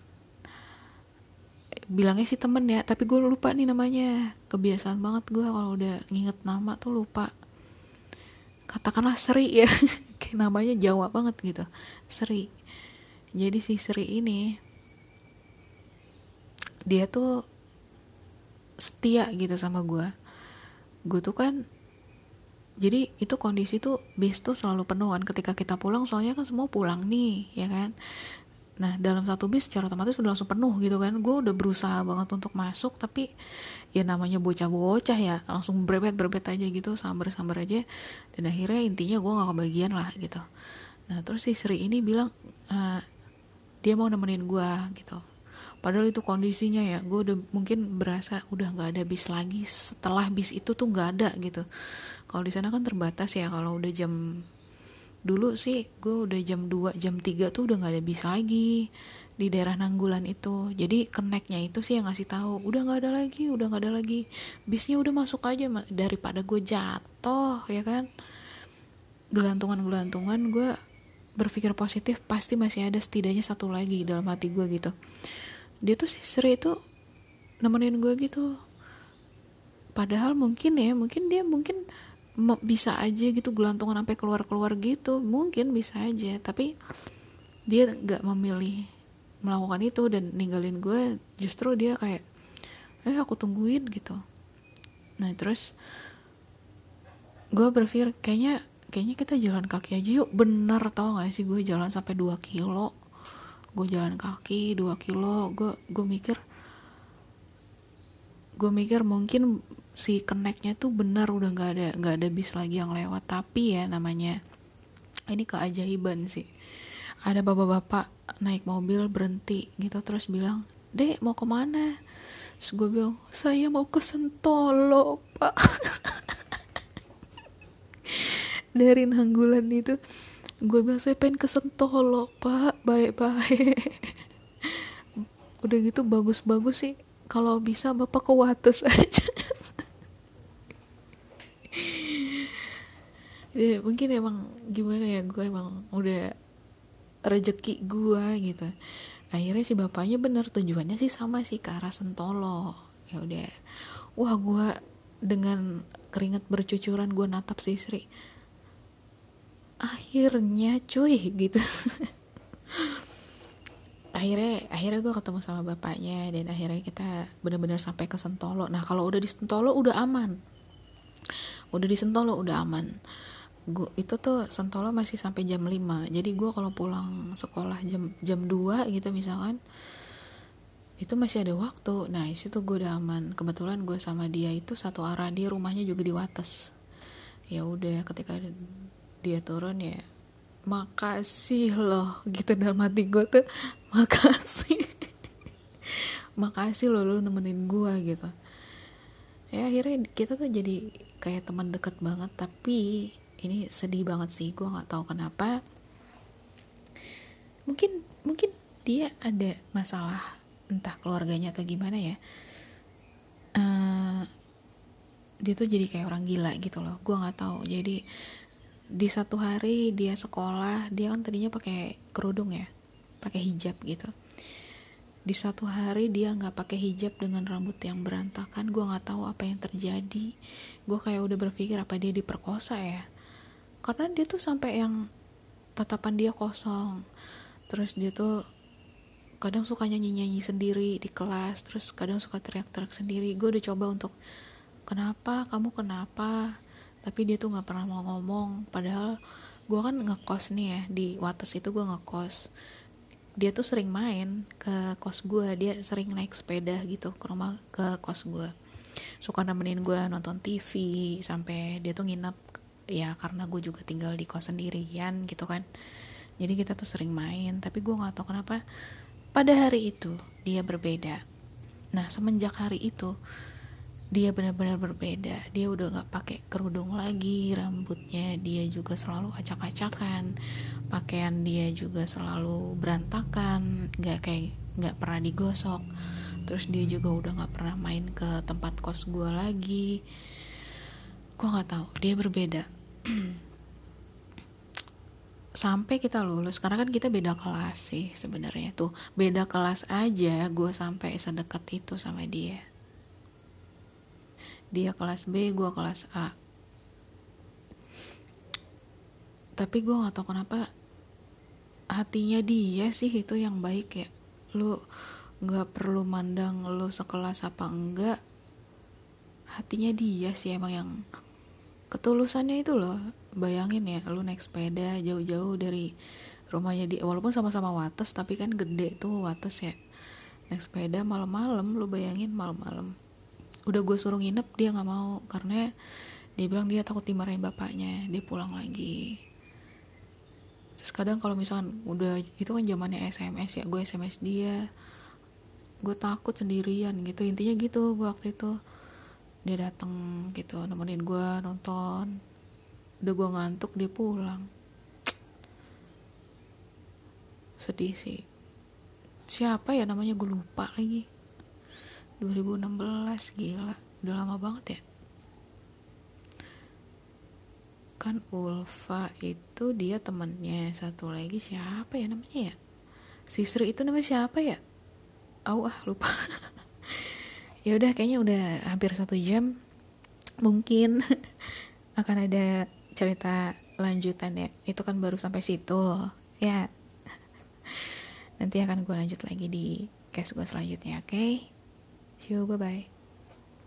Bilangnya sih temen ya tapi gue lupa nih namanya. Kebiasaan banget gue kalau udah nginget nama tuh lupa. Katakanlah Sri ya kayak namanya Jawa banget gitu. Sri. Jadi si Sri ini dia tuh setia gitu sama gue gue tuh kan jadi itu kondisi tuh bis tuh selalu penuh kan ketika kita pulang soalnya kan semua pulang nih ya kan? Nah dalam satu bis secara otomatis udah langsung penuh gitu kan. Gue udah berusaha banget untuk masuk tapi ya namanya bocah-bocah ya langsung berbet berbet aja gitu sambar sambar aja. Dan akhirnya intinya gue gak kebagian lah gitu. Nah terus si Sri ini bilang uh, dia mau nemenin gue gitu padahal itu kondisinya ya gue udah mungkin berasa udah nggak ada bis lagi. Setelah bis itu tuh nggak ada gitu. Kalau di sana kan terbatas ya kalau udah jam dulu sih gue udah jam 2 jam 3 tuh udah nggak ada bis lagi di daerah Nanggulan itu. Jadi keneknya itu sih yang ngasih tahu udah nggak ada lagi udah nggak ada lagi. Bisnya udah masuk aja daripada gue jatuh ya kan? Gelantungan gelantungan gue berpikir positif pasti masih ada setidaknya satu lagi dalam hati gue gitu dia tuh si Sri itu nemenin gue gitu. Padahal mungkin ya mungkin dia mungkin bisa aja gitu gelantungan sampai keluar keluar gitu. Mungkin bisa aja tapi dia nggak memilih melakukan itu dan ninggalin gue justru dia kayak eh aku tungguin gitu. Nah terus gue berpikir kayaknya kayaknya kita jalan kaki aja yuk. Bener tau gak sih? Gue jalan sampai 2 kilo gue jalan kaki 2 kilo gue gue mikir gue mikir mungkin si keneknya tuh benar udah nggak ada nggak ada bis lagi yang lewat. Tapi ya namanya ini keajaiban sih. Ada bapak-bapak naik mobil berhenti gitu terus bilang dek mau ke mana? Terus gue bilang saya mau ke Sentolo pak. Dari Nanggulan itu gue bilang saya pengen ke Sentolo pak. Baik-baik. Udah gitu bagus-bagus sih. Kalau bisa bapak ke Wates aja. Ya, mungkin emang gimana ya gue emang udah rejeki gue gitu. Akhirnya si bapaknya bener tujuannya sih sama sih ke arah Sentolo ya udah. Wah gue dengan keringat bercucuran gue natap si Sri akhirnya cuy gitu. Akhirnya akhirnya gue ketemu sama bapaknya dan akhirnya kita benar-benar sampai ke Sentolo. Nah kalau udah di Sentolo udah aman. Udah di Sentolo udah aman. Gua, itu tuh Sentolo masih sampai jam 5 jadi gue kalau pulang sekolah jam jam 2 gitu misalkan itu masih ada waktu. Nah situ gue udah aman. Kebetulan gue sama dia itu satu arah. Dia rumahnya juga di Wates. Ya udah ketika dia turun ya makasih loh gitu dalam hati gue tuh makasih. Makasih loh lo nemenin gue gitu. Ya akhirnya kita tuh jadi kayak teman deket banget tapi ini sedih banget sih gue nggak tahu kenapa. Mungkin mungkin dia ada masalah entah keluarganya atau gimana ya. Uh, dia tuh jadi kayak orang gila gitu loh gue nggak tahu. Jadi di satu hari dia sekolah dia kan tadinya pakai kerudung ya pakai hijab gitu. Di satu hari dia nggak pakai hijab dengan rambut yang berantakan gue nggak tahu apa yang terjadi. Gue kayak udah berpikir apa dia diperkosa ya. Karena dia tuh sampai yang tatapan dia kosong. Terus dia tuh kadang suka nyanyi-nyanyi sendiri di kelas terus kadang suka teriak-teriak sendiri. Gue udah coba untuk kenapa? Kamu kenapa tapi dia tuh nggak pernah mau ngomong. Padahal gue kan ngekos nih ya di Wates itu gue ngekos. Dia tuh sering main ke kos gue dia sering naik sepeda gitu ke rumah ke kos gue suka nemenin gue nonton TV sampai dia tuh nginep ya karena gue juga tinggal di kos sendirian gitu kan. Jadi kita tuh sering main tapi gue nggak tahu kenapa pada hari itu dia berbeda. Nah semenjak hari itu dia benar-benar berbeda. Dia udah nggak pakai kerudung lagi rambutnya dia juga selalu acak-acakan pakaian dia juga selalu berantakan nggak kayak nggak pernah digosok. Terus dia juga udah nggak pernah main ke tempat kos gue lagi. Gue nggak tahu dia berbeda. Sampai kita lulus karena kan kita beda kelas sih sebenarnya tuh. Beda kelas aja gue sampai sedekat itu sama dia dia kelas B gue kelas A. Tapi gue gak tau kenapa hatinya dia sih itu yang baik ya. Lu nggak perlu mandang lu sekelas apa enggak. Hatinya dia sih emang yang ketulusannya itu loh. Bayangin ya lu naik sepeda jauh-jauh dari rumahnya di walaupun sama-sama Wates tapi kan gede tuh Wates ya. Naik sepeda malam-malam lu bayangin malam-malam udah gue suruh nginep dia nggak mau. Karena dia bilang dia takut dimarahin bapaknya dia pulang lagi. Terus kadang kalau misalkan udah itu kan zamannya SMS ya gue SMS dia. Gue takut sendirian gitu intinya gitu gue waktu itu. Dia datang gitu nemenin gue nonton. Udah gue ngantuk dia pulang. Sedih sih. Siapa ya namanya? Gue lupa lagi 2016 gila. Udah lama banget ya? Kan Ulfa itu dia temennya. Satu lagi siapa ya namanya ya? Sisri itu namanya siapa ya? Oh ah lupa. Ya udah kayaknya udah hampir satu jam. Mungkin akan ada cerita lanjutan ya. Itu kan baru sampai situ ya. Nanti akan gue lanjut lagi di case gue selanjutnya oke? okay? You. Bye bye